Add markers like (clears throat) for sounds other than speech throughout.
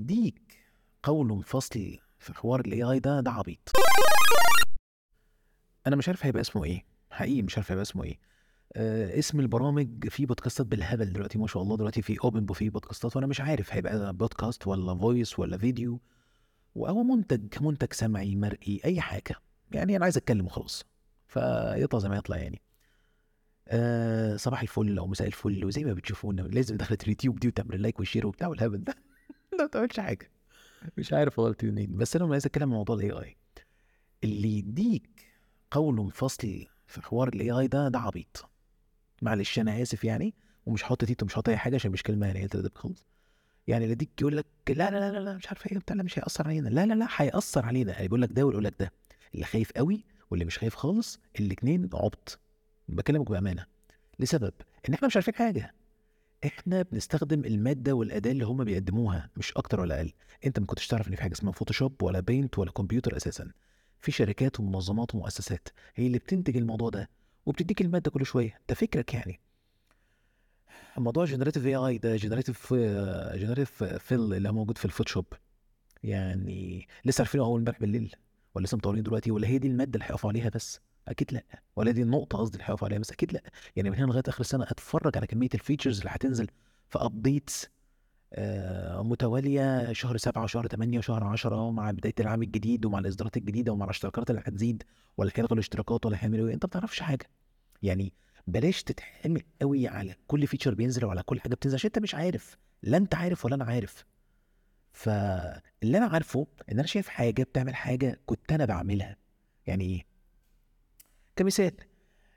يديك قول فصل في حوار ال AI ده ده عبيط. أنا مش عارف هيبقى اسمه إيه. حقيقي مش عارف هيبقى اسمه إيه. آه اسم البرامج في بودكاستات بالهبل دلوقتي ما شاء الله. دلوقتي في open وفي بودكاستات وأنا مش عارف هيبقى بودكاست ولا voice ولا فيديو أو منتج منتج سمعي مرئي أي حاجة. يعني أنا عايز أتكلم وخلاص. فيطلع زي ما يطلع يعني. آه صباح الفل أو مساء الفل وزي ما بتشوفونا. لازم دخلت اليوتيوب دي وتعمل like و share وبتاع والهبل ده. (laughs) ما بتعملش حاجة. مش عارف والله منين بس أنا عايز أتكلم عن موضوع ال AI اللي يديك قول فصل في حوار ال AI ده ده عبيط. معلش أنا آسف يعني ومش هحط تيت ومش هحط أي حاجة عشان مش كلمة يعني قذرة خالص يعني اللي يديك يقول لك لا لا لا لا مش عارف إيه بتاع مش هيأثر علينا. لا لا لا هيأثر علينا. يعني بيقول لك ده ويقول لك ده. اللي خايف قوي واللي مش خايف خالص الاثنين عبط. بكلمك بأمانة. لسبب إن إحنا مش عارفين حاجة. إحنا بنستخدم المادة والأداة اللي هم بيقدموها مش أكتر ولا أقل. أنت ما كنتش تعرف إن في حاجة اسمها Photoshop ولا Paint ولا كمبيوتر أساسا. في شركات ومنظمات ومؤسسات هي اللي بتنتج الموضوع ده وبتديك المادة كل شوية. ده فكرك يعني. موضوع generative AI ده generative generative fill اللي هو موجود في ال Photoshop. يعني لسه عارفينه أول امبارح بالليل ولا لسه مطورين دلوقتي ولا هي دي المادة اللي هيقفوا عليها بس. أكيد لأ. ولا دي النقطة قصدي اللي عليها بس أكيد لأ. يعني من هنا لغاية آخر السنة أتفرج على كمية ال features اللي هتنزل في updates آه متوالية شهر سبعة وشهر ثمانية وشهر عشرة مع بداية العام الجديد ومع الإصدارات الجديدة ومع الاشتراكات اللي هتزيد ولا هيلغوا الاشتراكات ولا هيعملوا إيه. أنت ما بتعرفش حاجة. يعني بلاش تتحمس قوي على كل feature بينزل وعلى كل حاجة بتنزل عشان أنت مش عارف. لا أنت عارف ولا أنا عارف. فاللي أنا عارفه إن أنا شايف حاجة بتعمل حاجة كنت أنا بعملها. يعني إيه كمثال.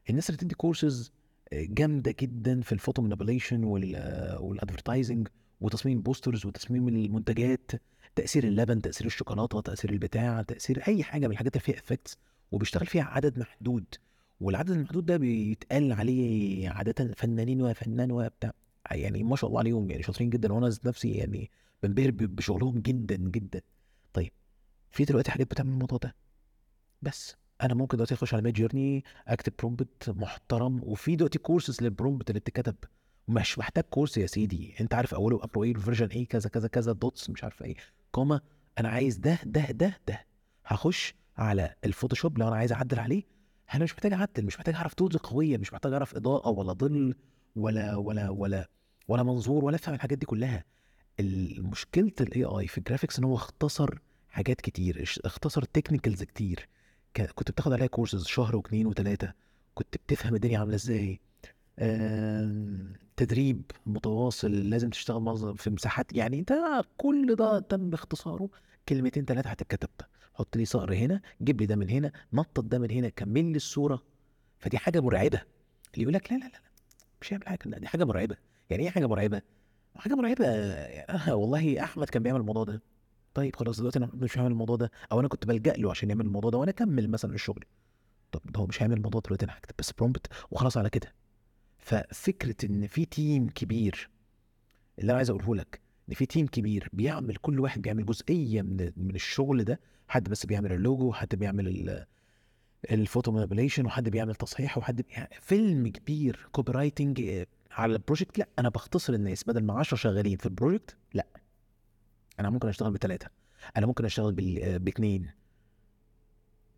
الناس اللي بتدي كورسز جامدة جدا في ال photo manipulation وال advertising وتصميم posters وتصميم المنتجات تأثير اللبن تأثير الشوكولاتة تأثير البتاع تأثير أي حاجة من الحاجات اللي فيها effects وبيشتغل فيها عدد محدود. والعدد المحدود ده بيتقال عليه عادة فنانين وفنان وبتاع يعني ما شاء الله عليهم يعني شاطرين جدا. وأنا نفسي يعني بنبهر بشغلهم جدا جدا. طيب في دلوقتي حاجات بتعمل الموضوع ده. بس. أنا ممكن دلوقتي أخش على Midjourney أكتب prompt محترم وفي دلوقتي courses لل prompt اللي بتتكتب. مش محتاج course يا سيدي. أنت عارف أوله واخره إيه ال version إيه كذا كذا كذا dots مش عارف إيه. comma أنا عايز ده ده ده ده. هخش على ال Photoshop لو أنا عايز أعدل عليه. أنا مش محتاج أعدل مش محتاج أعرف tools قوية مش محتاج أعرف إضاءة ولا ظل ولا ولا ولا ولا منظور ولا افهم الحاجات دي كلها. المشكلة ال AI في ال graphics إن هو اختصر حاجات كتير اختصر technicals كتير. كنت بتاخد عليها كورسز شهر واثنين وثلاثه كنت بتفهم الدنيا عاملة إزاي. تدريب متواصل لازم تشتغل في مساحات يعني أنت كل ده تم اختصاره كلمتين ثلاثة هتتكتب حط لي صقر هنا جيب لي ده من هنا نطط ده من هنا كمل لي الصورة. فدي حاجة مرعبة. اللي يقول لك لا لا لا مش هيعمل حاجة. لا دي حاجة مرعبة. يعني إيه حاجة مرعبة؟ حاجة مرعبة آه والله أحمد كان بيعمل الموضوع ده. طيب خلاص دلوقتي أنا مش هعمل الموضوع ده أو أنا كنت بلجأ له عشان يعمل الموضوع ده وأنا أكمل مثلا الشغل. طب هو مش هيعمل الموضوع دلوقتي أنا هكتب بس prompt وخلاص على كده. ففكرة إن في team كبير اللي أنا عايز أقوله لك إن في team كبير بيعمل كل واحد بيعمل جزئية من من الشغل ده حد بس بيعمل اللوجو حد بيعمل ال- ال photo manipulation وحد بيعمل تصحيح وحد بي... يعني في team كبير copywriting آه، على ال project لأ أنا بختصر الناس بدل ما 10 شغالين في ال project لأ. أنا ممكن أشتغل بثلاثه أنا ممكن أشتغل بال- آه، باثنين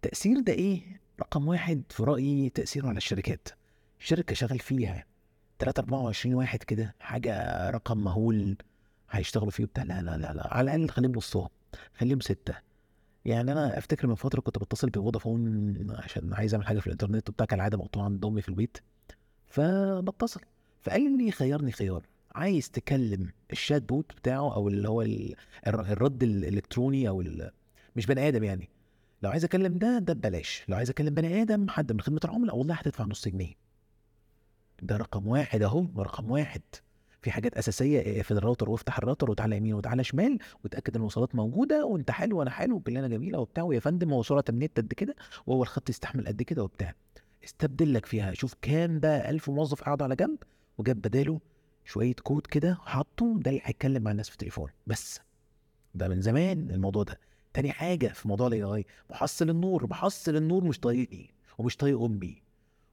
تأثير ده إيه؟ رقم واحد في رأيي تأثيره على الشركات. شركة شغال فيها 3 24 واحد كده حاجة رقم مهول هيشتغلوا فيه بتاع لا لا لا لا على الأقل خليهم نصهم خليهم ستة. يعني أنا أفتكر من فترة كنت بتصل بفودافون عشان عايز أعمل حاجة في الإنترنت وبتاع كالعاده مقطوعة عند أمي في البيت فبتصل. فقال لي خيرني خيار. عايز تكلم الشات بوت بتاعه أو اللي هو ال- الر- الرد الإلكتروني أو مش بني آدم يعني. لو عايز أكلم ده ده ببلاش. لو عايز أكلم بني آدم حد من خدمة العملاء والله هتدفع نص جنيه. ده رقم واحد أهو رقم واحد. في حاجات أساسية اقفل الراوتر وافتح الراوتر وتعالى يمين وتعالى شمال وتأكد إن الوصلات موجودة وأنت حلو وأنا حلو وكلنا جميلة وبتاع ويا فندم هو سرعة النت قد كده؟ وهو الخط يستحمل قد كده وبتاع. استبدل لك فيها. شوف كام بقى ألف موظف قعدوا على جنب وجاب بداله شوية كود كده حطه ده اللي هيتكلم مع الناس في التليفون. بس ده من زمان الموضوع ده. تاني حاجة في موضوع ال AI محصل النور محصل النور مش طايقني ومش طايق أمي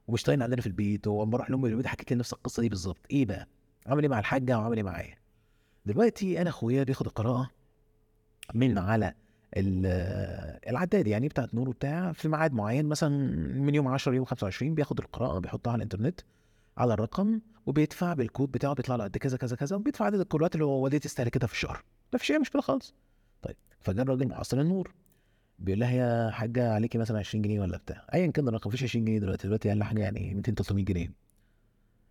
ومش طايقني عندنا في البيت ولما أروح لأمي البيت حكيت لي نفس القصة دي بالظبط. إيه بقى؟ عامل إيه مع الحاجة وعامل إيه معايا؟ دلوقتي أنا أخويا بياخد القراءة من على العداد يعني بتاعت نور وبتاع في ميعاد معين مثلا من يوم 10 يوم 25 بياخد القراءة بيحطها على الإنترنت. على الرقم وبيدفع بالكود بتاعه بيطلع له قد كذا كذا كذا وبيدفع عدد الكروات اللي هو والدتي تستهلكتها في الشهر. ما فيش أي مشكلة خالص. طيب فجاء الراجل محصل النور بيقول لها يا حاجة عليكي مثلا 20 جنيه ولا بتاع. ايا كان الرقم مفيش 20 جنيه دلوقتي دلوقتي أقل حاجة يعني 200 300 جنيه.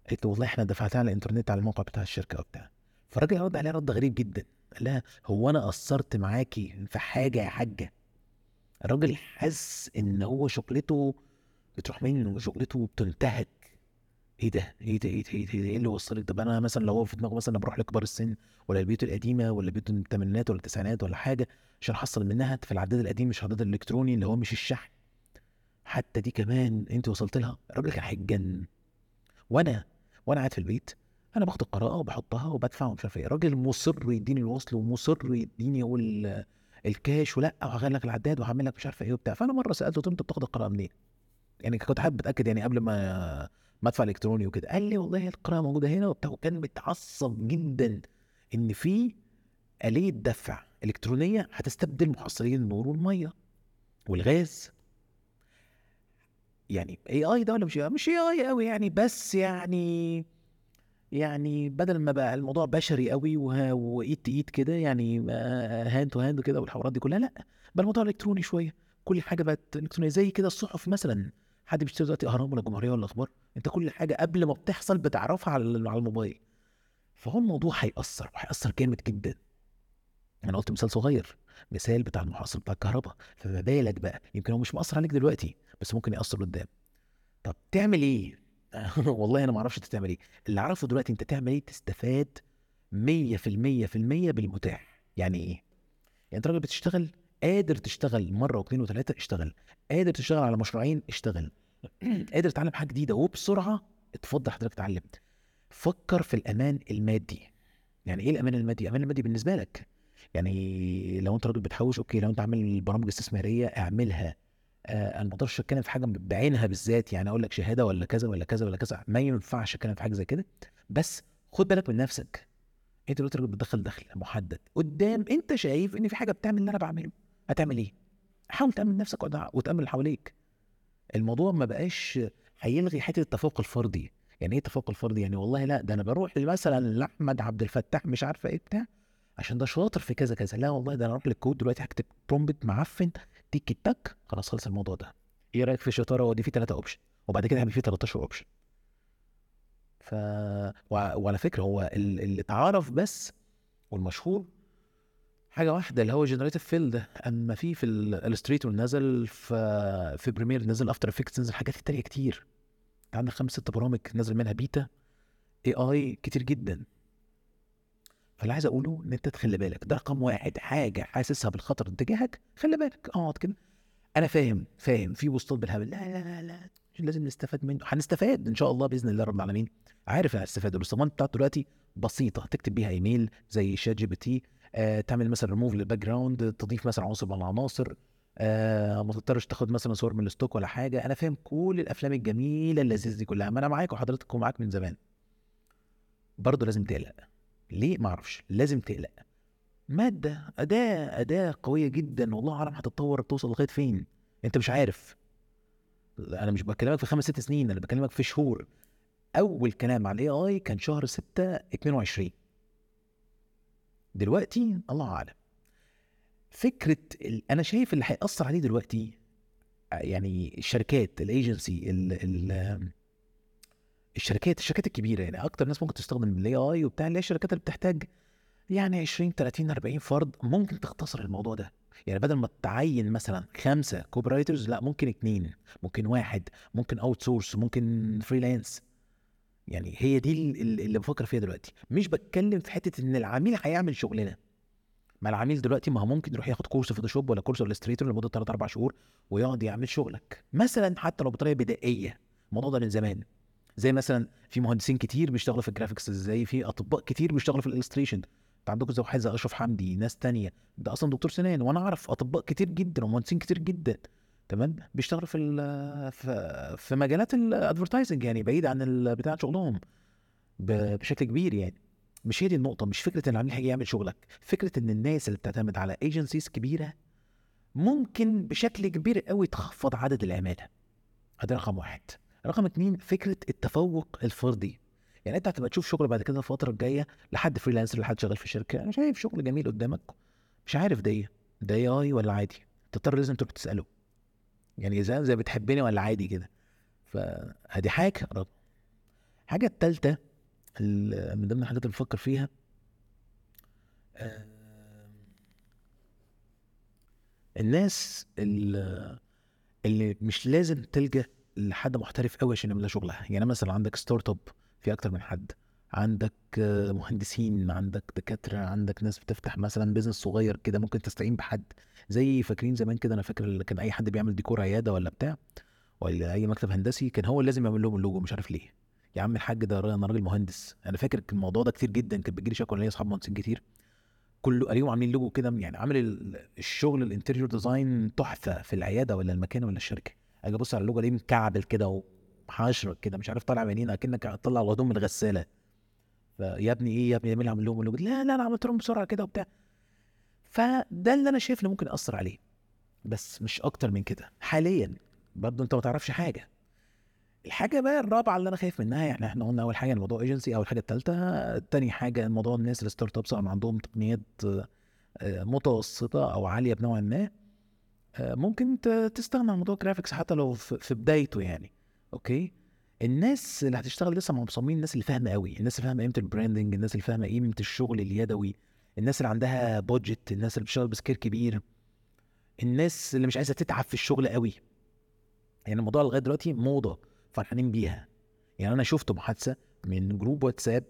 قالت له والله إحنا دفعتها على الإنترنت على الموقع بتاع الشركة وبتاع. فالراجل رد عليها رد غريب جدا. قال لها هو أنا قصرت معاكي في حاجة يا حاجة؟ الراجل حس إن هو شغلته بتروح منه شغلته بتنتهك. إيه ده؟ إيه ده؟ إيه ده؟ إيه, ده؟ إيه اللي وصلك؟ طب أنا مثلا لو هو في دماغه مثلا بروح لكبار السن ولا البيوت القديمة ولا بيوت الثمانينات ولا التسعينات ولا حاجة عشان احصل منها في العداد القديم مش العداد الإلكتروني اللي هو مش الشحن. حتى دي كمان أنت وصلت لها؟ الراجل كان هيتجنن وأنا وأنا قاعد في البيت أنا باخد القراءة وبحطها وبدفع ومش عارف إيه. الراجل مصر يديني الوصل ومصر يديني يقول الكاش ولا وهغير لك العداد وهعمل لك مش عارف إيه وبتاع. فأنا مرة سألته قلت له انت بتاخد القراءة منين؟ يعني كنت حابب أتأكد يعني قبل ما ما ادفع إلكتروني وكده. قال لي والله القراءه موجودة هنا وبتاع وكان متعصب جدا إن في آلية دفع إلكترونية هتستبدل محصلين النور والمية والغاز. يعني AI ده ولا مش مش AI قوي يعني بس يعني يعني بدل ما بقى الموضوع بشري قوي وايد to ايد كده يعني hand to hand كده والحوارات دي كلها لأ بقى الموضوع إلكتروني شوية. كل حاجة بقت إلكترونية زي كده الصحف مثلا. حد بيشتري دلوقتي اهرام ولا جمهوريه ولا أخبار أنت كل حاجة قبل ما بتحصل بتعرفها على على الموبايل. فهو الموضوع هيأثر وهيأثر جامد جدا. أنا قلت مثال صغير مثال بتاع المحصل بتاع الكهرباء. فما بالك بقى يمكن هو مش مأثر عليك دلوقتي بس ممكن يأثر قدام. طب تعمل إيه؟ (laughs) والله أنا ما أعرفش أنت تعمل إيه. اللي أعرفه دلوقتي أنت تعمل إيه؟ تستفاد 100% في المية بالمتاح. يعني إيه؟ يعني أنت راجل بتشتغل قادر تشتغل مرة واثنين وثلاثة اشتغل. قادر تشتغل على مشروعين اشتغل. (clears throat) قادر تتعلم حاجة جديدة وبسرعة اتفضل حضرتك اتعلم. فكر في الأمان المادي. يعني إيه الأمان المادي؟ الأمان المادي بالنسبة لك. يعني لو أنت راجل بتحوش أوكي. لو أنت عامل برامج استثمارية اعملها. آه أنا ما أقدرش أتكلم في حاجة بعينها بالذات. يعني أقول لك شهادة ولا كذا ولا كذا ولا كذا. ما ينفعش أتكلم في حاجة زي كده. بس خد بالك من نفسك. أنت دلوقتي راجل بتدخل دخل محدد. قدام أنت شايف إن في حاجة بتعمل اللي أنا بعمله. هتعمل إيه؟ حاول تأمن نفسك وتأمن اللي حواليك. الموضوع ما بقاش هيلغي حتة التفوق الفردي. يعني إيه التفوق الفردي؟ يعني والله لا ده أنا بروح مثلا لأحمد عبد الفتاح مش عارفة إيه بتاع عشان ده شاطر في كذا كذا. لا والله ده أنا أروح للكود دلوقتي هكتب prompt معفن تيك تاك خلاص خلص الموضوع ده. إيه رأيك في الشطاره ودي فيه ثلاثة option وبعد كده هيبقى فيه 13 option ف وعلى فكرة هو اللي اتعرف بس والمشهور حاجة واحدة اللي هو generative fill ده أما في في ال Illustrator نزل في في Premiere نزل After Effects نزل حاجات تانية كتير. عندك خمس ست برامج نزل منها beta AI كتير جدا. فاللي عايز أقوله إن أنت تخلي بالك ده رقم واحد حاجة حاسسها بالخطر تجاهك خلي بالك. اقعد كده. أنا فاهم فاهم. في بوستات بالهبل. لا لا لا لا. لازم نستفاد منه. هنستفاد إن شاء الله بإذن الله رب العالمين. عارف هستفاد الاستفادات بتاعته دلوقتي بسيطة. تكتب بيها إيميل زي ChatGPT. آه تعمل مثلا ريموف للباك جراوند تضيف مثلا عنصر من العناصر آه ما تضطرش تاخد مثلا صور من ال stock ولا حاجة. أنا فاهم كل الأفلام الجميلة اللذيذة دي كلها. ما أنا معاك وحضرتك ومعاك من زمان. برضه لازم تقلق. ليه؟ ما أعرفش. لازم تقلق. مادة أداة أداة قوية جدا. والله اعلم هتتطور توصل لغاية فين؟ أنت مش عارف. أنا مش بكلمك في خمس ست سنين أنا بكلمك في شهور. أول كلام على ال AI كان شهر 6 22 دلوقتي الله أعلم. فكرة أنا شايف اللي هيأثر عليه دلوقتي يعني الشركات الايجنسي الشركات الشركات الكبيرة يعني أكتر ناس ممكن تستخدم ال AI وبتاع اللي هي الشركات اللي بتحتاج يعني 20 30 40 فرد ممكن تختصر الموضوع ده. يعني بدل ما تعين مثلا خمسة copywriters لا ممكن اثنين ممكن واحد ممكن outsource ممكن freelance يعني هي دي اللي بفكر فيها دلوقتي. مش بتكلم في حتة إن العميل هيعمل شغلنا. ما العميل دلوقتي ما هو ممكن يروح ياخد course Photoshop ولا course Illustrator لمدة 3 4 شهور ويقعد يعمل شغلك. مثلا حتى لو بطريقة بدائية. الموضوع ده من زمان. زي مثلا في مهندسين كتير بيشتغلوا في ال graphics زي في أطباء كتير بيشتغلوا في ال illustration. انت عندكم زي واحد زي أشرف حمدي ناس تانية. ده أصلا دكتور سنان وأنا أعرف أطباء كتير جدا ومهندسين كتير جدا. تمام؟ بيشتغلوا في في, في مجالات ال advertising يعني بعيد عن بتاع شغلهم. بشكل كبير يعني. مش هي دي النقطة مش فكرة إن العميل هيجي يعمل شغلك. فكرة إن الناس اللي بتعتمد على agencies كبيرة ممكن بشكل كبير قوي تخفض عدد العمالة. ادي رقم واحد. رقم اتنين فكرة التفوق الفردي. يعني أنت هتبقى تشوف شغل بعد كده الفترة الجاية لحد freelancer لحد شغال في شركة أنا شايف شغل جميل قدامك. مش عارف ده إيه؟ ده AI ولا عادي؟ تضطر لازم تروح تسأله. يعني زي بتحبني ولا عادي كده. فهدي حاجة حاجة التالتة من ضمن الحاجات اللي بفكر فيها الناس اللي, اللي مش لازم تلجأ لحد محترف قوي عشان يعمل شغلها. يعني مثلا عندك startup في أكتر من حد. عندك مهندسين عندك دكاترة عندك ناس بتفتح مثلا business صغير كده ممكن تستعين بحد. زي فاكرين زمان كده أنا فاكر كان أي حد بيعمل ديكور عيادة ولا بتاع ولا أي مكتب هندسي كان هو اللي لازم يعمل لهم اللوجو مش عارف ليه. يا عم الحاج ده أنا راجل مهندس. أنا فاكر الموضوع ده كتير جدا كان بيجي لي شكوى ليا أصحاب مهندسين كتير. كله اليوم عاملين لوجو كده يعني عامل الشغل ال interior design تحفة في العيادة ولا المكان ولا الشركة. أجي أبص على اللوجو الاقيه مكعبل كده وحاشرك كده مش عارف طالع منين أكنك طلع الهدوم من الغسالة. فيا ابني إيه؟ يا ابني مين عامل لهم لا لا أنا عملت لهم بسرعة كده وبتاع. فده اللي أنا شايف إنه ممكن يأثر عليه. بس مش أكتر من كده. حاليا برضه أنت ما تعرفش حاجة. الحاجة بقى الرابعة اللي أنا خايف منها يعني إحنا قلنا أول حاجة الموضوع ايجنسي أول حاجة الثالثه تاني حاجة الموضوع الناس ال startups عندهم تقنيات آه، متوسطة أو عالية بنوع ما آه، ممكن تستغنى عن موضوع graphics حتى لو في بدايته يعني. أوكي؟ الناس اللي هتشتغل لسه مع مصممين الناس اللي فاهمة قوي الناس اللي فاهمة قيمة ال branding الناس اللي فاهمة قيمة الشغل اليدوي الناس اللي عندها budget الناس اللي بتشتغل ب scale كبير الناس اللي مش عايزة تتعب في الشغل قوي يعني الموضوع لغاية دلوقتي موضة فرحانين بيها. يعني أنا شفت محادثة من group واتساب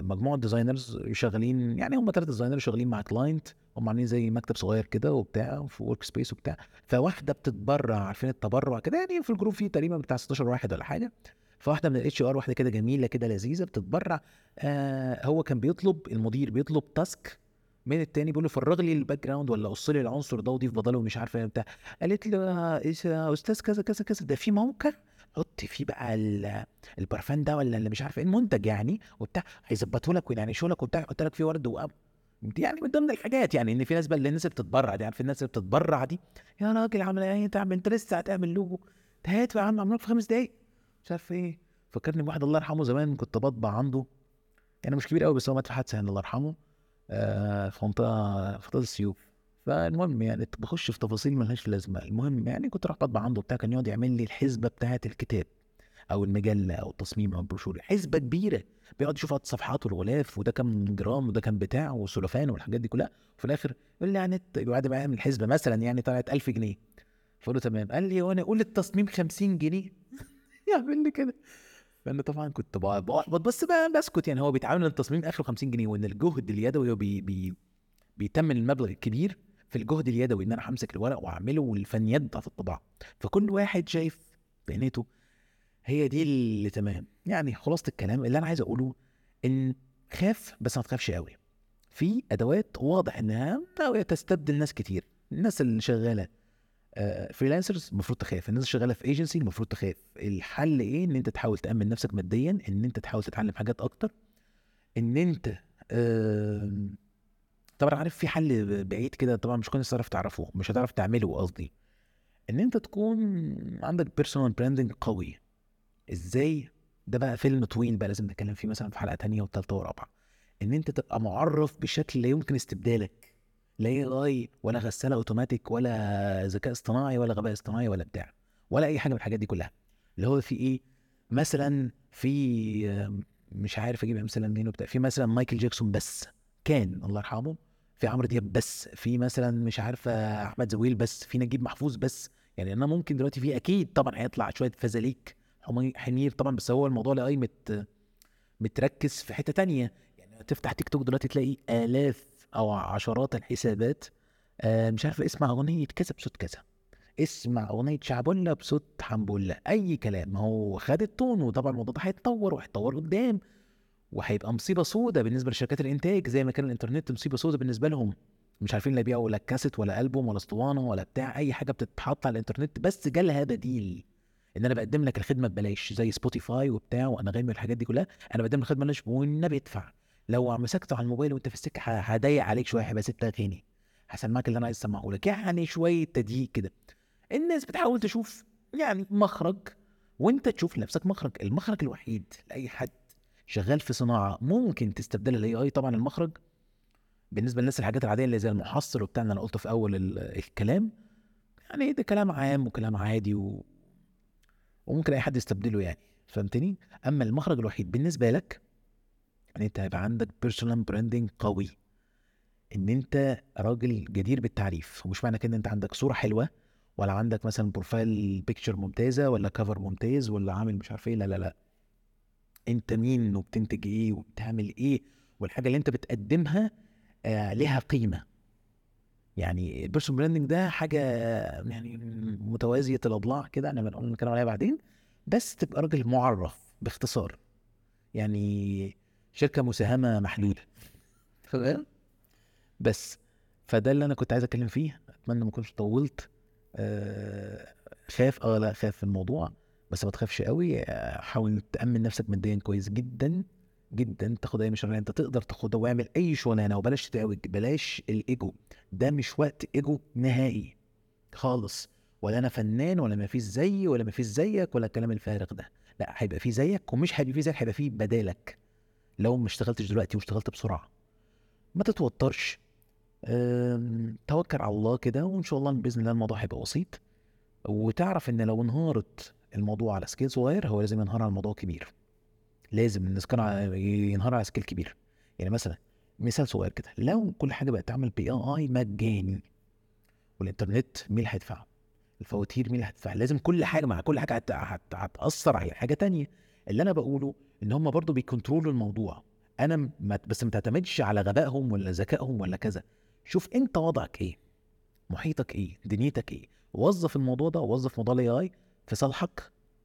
مجموعة designers شغالين يعني هم ثلاثة designers شغالين مع client هم عاملين زي مكتب صغير كده وبتاع في work space وبتاع. فواحدة بتتبرع عارفين التبرع كده؟ يعني في ال group فيه تقريبا بتاع 16 واحد ولا حاجة. فواحدة من ال HR واحدة كده جميلة كده لذيذة بتتبرع. آه هو كان بيطلب المدير بيطلب task من التاني بيقول له فرغ لي ال background ولا قص لي العنصر ده وضيف بداله مش عارف إيه بتاع قالت له أستاذ كذا كذا كذا ده في موقع؟ حط فيه بقى البرفان ده ولا اللي مش عارف إيه المنتج يعني وبتاع هيظبطه لك وينعنشه لك وبتاع يحط لك فيه ورد دي يعني من ضمن الحاجات يعني ان في ناس بقى الناس اللي بتتبرع دي عارف الناس اللي بتتبرع دي؟ يا راجل عامل إيه؟ انت انت لسه هتعمل لوجو؟ هات يا عم عملوه في خمس دقايق. مش عارف إيه. فكرني بواحد الله يرحمه زمان كنت بطبع عنده يعني مش كبير قوي بس هو مات في حادثه الله يرحمه آه في منطقة في منطقة السيوف. فالمهم يعني بخش في تفاصيل ملهاش لازمة. المهم يعني كنت راح بطبع عنده بتاع كان يقعد يعمل لي الحسبة بتاعة الكتاب أو المجلة أو التصميم أو البروشور. حسبة كبيرة. بيقعد يشوف الصفحات والغلاف وده كام جرام وده كام بتاع وسلفان والحاجات دي كلها. وفي الآخر يقول لي يعني بعد ما يعمل الحسبة مثلا يعني طلعت 1000 جنيه. فقلت له تمام. قال لي وأنا أقول التصميم 50 جنيه؟ (laughs) يعمل لي كده. فأنا طبعا كنت بحبط بس بسكت يعني. هو بيتعامل التصميم آخره 50 جنيه وإن الجهد اليدوي بي بي بيتمن المبلغ الكبير في الجهد اليدوي إن أنا همسك الورق وأعمله والفنيات بتاعت الطباعة. فكل واحد شايف بياناته هي دي اللي تمام. يعني خلاصة الكلام اللي أنا عايز أقوله إن خاف بس ما تخافش قوي في أدوات واضح إنها تستبدل ناس كتير. الناس اللي شغالة freelancers آه، المفروض تخاف. الناس اللي شغالة في ايجنسي المفروض تخاف. الحل إيه؟ إن أنت تحاول تأمن نفسك ماديا إن أنت تحاول تتعلم حاجات أكتر إن أنت طبعا عارف في حل بعيد كده طبعا مش كل الناس تعرف تعرفه مش هتعرف تعمله قصدي. إن أنت تكون عندك personal branding قوي. إزاي؟ ده بقى فيلم طويل بقى لازم نتكلم فيه مثلا في حلقة تانية وثالثه ورابعة. إن أنت تبقى معرف بشكل لا يمكن استبدالك. لا AI ولا غسالة أوتوماتيك ولا ذكاء اصطناعي ولا غباء اصطناعي ولا بتاع. ولا أي حاجة من الحاجات دي كلها. اللي هو في إيه؟ مثلا في مش عارف أجيب امثله منين وبتاع. في مثلا مايكل جاكسون بس. كان الله يرحمه في عمرو دياب بس في مثلا مش عارفه أحمد زويل بس في نجيب محفوظ بس. يعني أنا ممكن دلوقتي في أكيد طبعا هيطلع شوية فزاليك حمير طبعا بس هو الموضوع لاي مت متركز في حتة تانية. يعني تفتح تيك توك دلوقتي تلاقي آلاف أو عشرات الحسابات آه مش عارف اسمع أغنية كذا بصوت كذا. اسمع أغنية شعبولة بصوت حنبولة أي كلام ما هو خد التون وطبعا الموضوع ده هيتطور وهيتطور قدام. وهيبقى مصيبة سودة بالنسبة لشركات الإنتاج زي ما كان الإنترنت مصيبة سودة بالنسبة لهم. مش عارفين لا يبيعوا لا كاسيت ولا ألبوم ولا أسطوانة ولا بتاع أي حاجة بتتحط على الإنترنت بس جالها بديل. إن أنا بقدم لك الخدمة ببلاش زي سبوتيفاي وبتاع وانغامي والحاجات دي كلها أنا بقدم لك الخدمة ببلاش والنبي ادفع لو مسكته على الموبايل وأنت في السكة هضيق عليك شوية هيبقى ست اغاني هسمعك اللي أنا عايز أسمعه لك. يعني شوية تضييق كده. الناس بتحاول تشوف يعني مخرج وأنت تشوف لنفسك مخرج. المخرج الوحيد لأي حد شغال في صناعة ممكن تستبدلها ال AI طبعا المخرج. بالنسبة للناس الحاجات العادية اللي زي المحصل وبتاع اللي أنا قلته في أول ال- الكلام يعني ده كلام عام وكلام عادي و... وممكن أي حد يستبدله يعني فهمتني؟ أما المخرج الوحيد بالنسبة لك ان أنت هيبقى عندك personal branding قوي. إن أنت راجل جدير بالتعريف ومش معنى كده إن أنت عندك صورة حلوة ولا عندك مثلا profile picture ممتازة ولا cover ممتاز ولا عامل مش عارف إيه لا لا لا. أنت مين وبتنتج إيه وبتعمل إيه والحاجة اللي أنت بتقدمها آه لها قيمة. يعني ال personal branding ده حاجة يعني متوازية الأضلاع كده أنا بنقول نتكلم عليها بعدين. بس تبقى راجل معرف باختصار. يعني شركة مساهمة محلوله تمام؟ بس. فده اللي أنا كنت عايز أتكلم فيه. أتمنى ما أكونش طولت. آه خاف آه لا خاف في الموضوع. بس ما تخافش قوي حاول تأمن نفسك ماديا كويس جدا جدا تاخد أي شغلانه أنت تقدر تاخدها واعمل أي شغلانة وبلاش تتعوج بلاش الإيجو. ده مش وقت إيجو نهائي خالص. ولا أنا فنان ولا ما فيش زيي ولا ما فيش زيك ولا الكلام الفارغ ده. لا هيبقى في زيك ومش هيبقى في زيك هيبقى في بدالك. لو ما اشتغلتش دلوقتي واشتغلت بسرعة. ما تتوترش. توكل على الله كده وإن شاء الله بإذن الله الموضوع هيبقى بسيط. وتعرف إن لو انهارت الموضوع على scale صغير هو لازم ينهار على الموضوع كبير. لازم الناس كانوا ع- ينهار على scale كبير. يعني مثلا مثال صغير كده لو كل حاجة بقت تعمل ب AI مجاني والإنترنت مين اللي هيدفعه؟ الفواتير مين اللي هتدفع لازم كل حاجة مع كل حاجة هت... هت... هتأثر على حاجة تانية. اللي أنا بقوله إن هم برضو بيكنترولوا الموضوع. أنا. بس ما تعتمدش على غبائهم ولا ذكائهم ولا كذا. شوف أنت وضعك إيه؟ محيطك إيه؟ دنيتك إيه؟ وظف الموضوع ده وظف موضوع ال AI في صالحك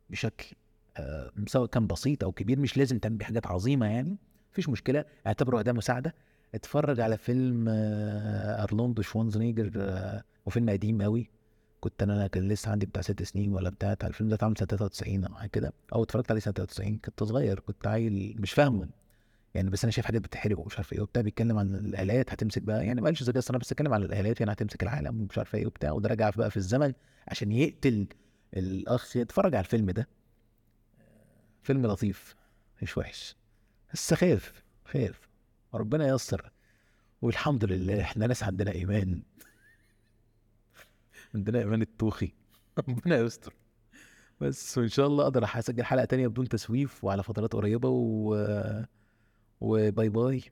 بشكل آه سواء كان بسيط أو كبير مش لازم تعمل بيه حاجات عظيمة يعني مفيش مشكلة اعتبره أداة مساعدة. اتفرج على فيلم آه أرنولد شوارزنيجر آه وفيلم قديم قوي كنت أنا كان لسه عندي بتاع ست سنين ولا بتاع بتاع الفيلم ده اتعمل سنة 93 أو حاجة كده. أو اتفرجت عليه سنة 93 كنت صغير كنت عيل مش فاهمه يعني بس أنا شايف حاجات بتحرق ومش عارف إيه وبتاع بيتكلم عن الآلات هتمسك بقى يعني ما قالش ذكاء اصطناعي بس اتكلم عن الآلات يعني هتمسك العالم ومش عارف إيه وبتاع وده رجع بقى في الزمن عشان يقتل الأخ يتفرج على الفيلم ده. فيلم لطيف مش وحش. بس خاف خاف ربنا ييسر. والحمد لله إحنا ناس عندنا إيمان. (laughs) عندنا إيمان الطوخي (laughs) ربنا يستر بس وإن شاء الله أقدر أسجل حلقة تانية بدون تسويف وعلى فترات قريبة و... وباي باي